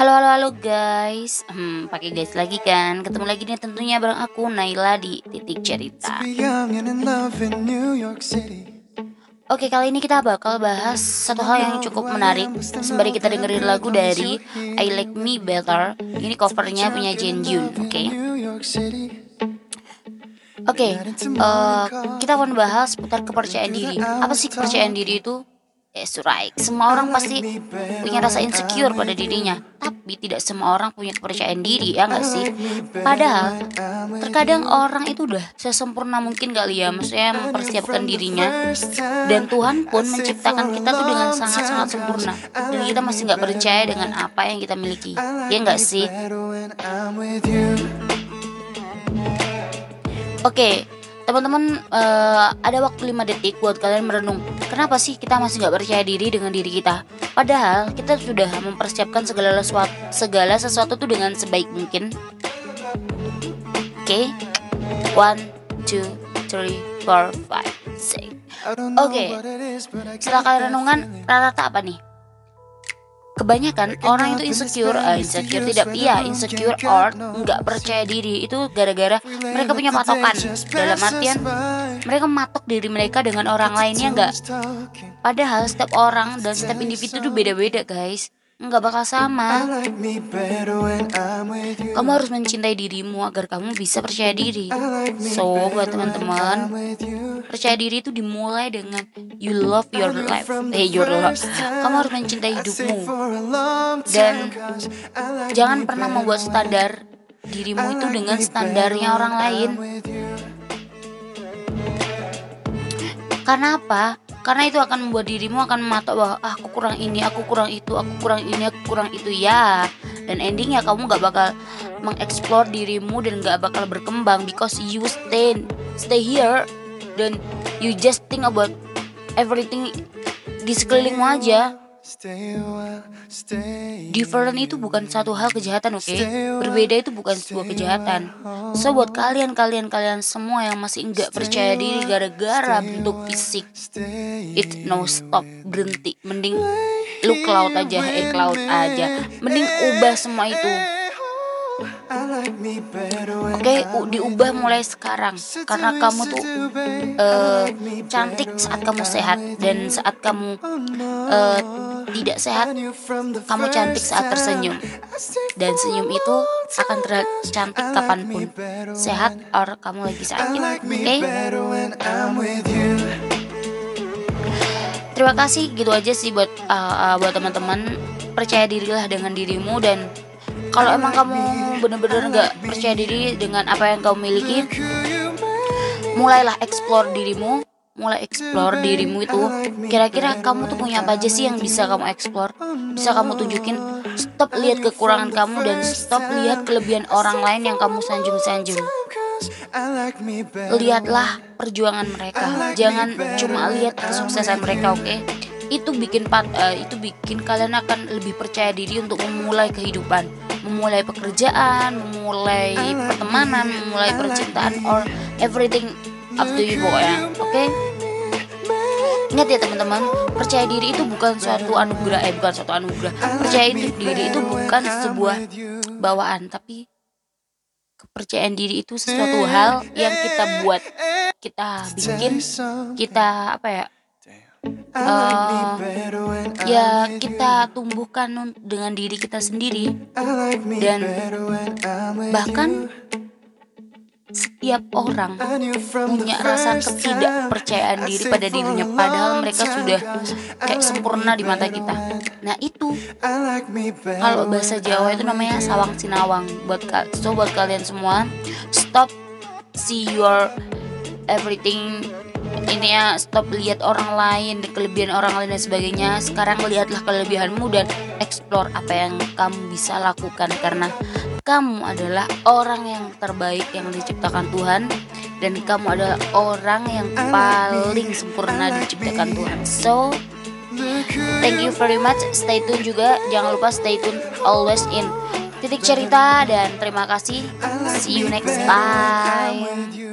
Halo halo halo guys, hmm, pakai guys lagi kan? Ketemu lagi nih tentunya bareng aku Naila di titik cerita. Oke kali ini kita bakal bahas satu hal yang cukup menarik Sembari kita dengerin lagu dari I Like Me Better Ini covernya punya Jin Jun, oke okay? Oke, okay, uh, eh, kita akan bahas seputar kepercayaan diri Apa sih kepercayaan diri itu? Yes, right. Semua orang pasti punya rasa insecure pada dirinya, tapi tidak semua orang punya kepercayaan diri, ya nggak sih? Padahal terkadang orang itu udah sesempurna mungkin kali ya, maksudnya mempersiapkan dirinya, dan Tuhan pun menciptakan kita tuh dengan sangat-sangat sempurna, dan kita masih nggak percaya dengan apa yang kita miliki, ya nggak sih? Oke, Teman-teman uh, ada waktu 5 detik buat kalian merenung. Kenapa sih kita masih nggak percaya diri dengan diri kita? Padahal kita sudah mempersiapkan segala sesuatu, segala sesuatu tuh dengan sebaik mungkin. Oke, okay. one, two, three, four, five, six. Oke, okay. setelah kalian renungan, rata-rata apa nih? Kebanyakan orang itu insecure uh, insecure tidak iya insecure or nggak percaya diri itu gara-gara mereka punya patokan. dalam artian mereka matok diri mereka dengan orang lainnya nggak? Padahal setiap orang dan setiap individu itu beda-beda guys nggak bakal sama. Kamu harus mencintai dirimu agar kamu bisa percaya diri. So, buat teman-teman, percaya diri itu dimulai dengan you love your life, eh your life. Kamu harus mencintai hidupmu dan jangan pernah membuat standar dirimu itu dengan standarnya orang lain. Karena apa? Karena itu akan membuat dirimu akan mematok bahwa ah, aku kurang ini aku kurang itu aku kurang ini aku kurang itu ya. Dan endingnya kamu gak bakal mengeksplor dirimu dan gak bakal berkembang because you stay stay here dan you just think about everything di sekelilingmu aja Different itu bukan satu hal kejahatan, oke? Okay? Berbeda itu bukan sebuah kejahatan. So buat kalian-kalian kalian semua yang masih enggak percaya diri gara-gara bentuk fisik, it no stop berhenti. Mending lu cloud aja, eh cloud aja. Mending ubah semua itu Oke, okay, diubah mulai sekarang karena kamu tuh uh, cantik saat kamu sehat dan saat kamu uh, tidak sehat, kamu cantik saat tersenyum dan senyum itu akan tercantik kapan pun sehat or kamu lagi sakit. Oke? Okay? Terima kasih gitu aja sih buat uh, uh, buat teman-teman percaya dirilah dengan dirimu dan kalau emang kamu bener-bener nggak percaya diri dengan apa yang kamu miliki mulailah explore dirimu mulai explore dirimu itu. Kira-kira kamu tuh punya apa aja sih yang bisa kamu explore? Bisa kamu tunjukin stop lihat kekurangan kamu dan stop lihat kelebihan orang lain yang kamu sanjung-sanjung. Lihatlah perjuangan mereka. Jangan cuma lihat kesuksesan mereka oke? Okay? itu bikin uh, itu bikin kalian akan lebih percaya diri untuk memulai kehidupan memulai pekerjaan, memulai pertemanan, memulai percintaan or everything up to you pokoknya. Oke? Okay? Ingat ya teman-teman, percaya diri itu bukan suatu anugerah, eh bukan suatu anugerah. Percaya diri itu bukan sebuah bawaan, tapi kepercayaan diri itu sesuatu hal yang kita buat, kita bikin, kita apa ya? Uh, ya kita tumbuhkan dengan diri kita sendiri. Dan bahkan setiap orang punya rasa ketidakpercayaan diri pada dirinya. padahal mereka sudah kayak sempurna di mata kita. nah itu. Kalau bahasa Jawa itu namanya sawang sinawang. Buat so buat kalian semua stop see your everything ini ya stop lihat orang lain kelebihan orang lain dan sebagainya. Sekarang lihatlah kelebihanmu dan explore apa yang kamu bisa lakukan. Karena kamu adalah orang yang terbaik yang diciptakan Tuhan. Dan kamu adalah orang yang paling sempurna diciptakan Tuhan. So thank you very much. Stay tune juga. Jangan lupa stay tune always in titik cerita. Dan terima kasih. See you next time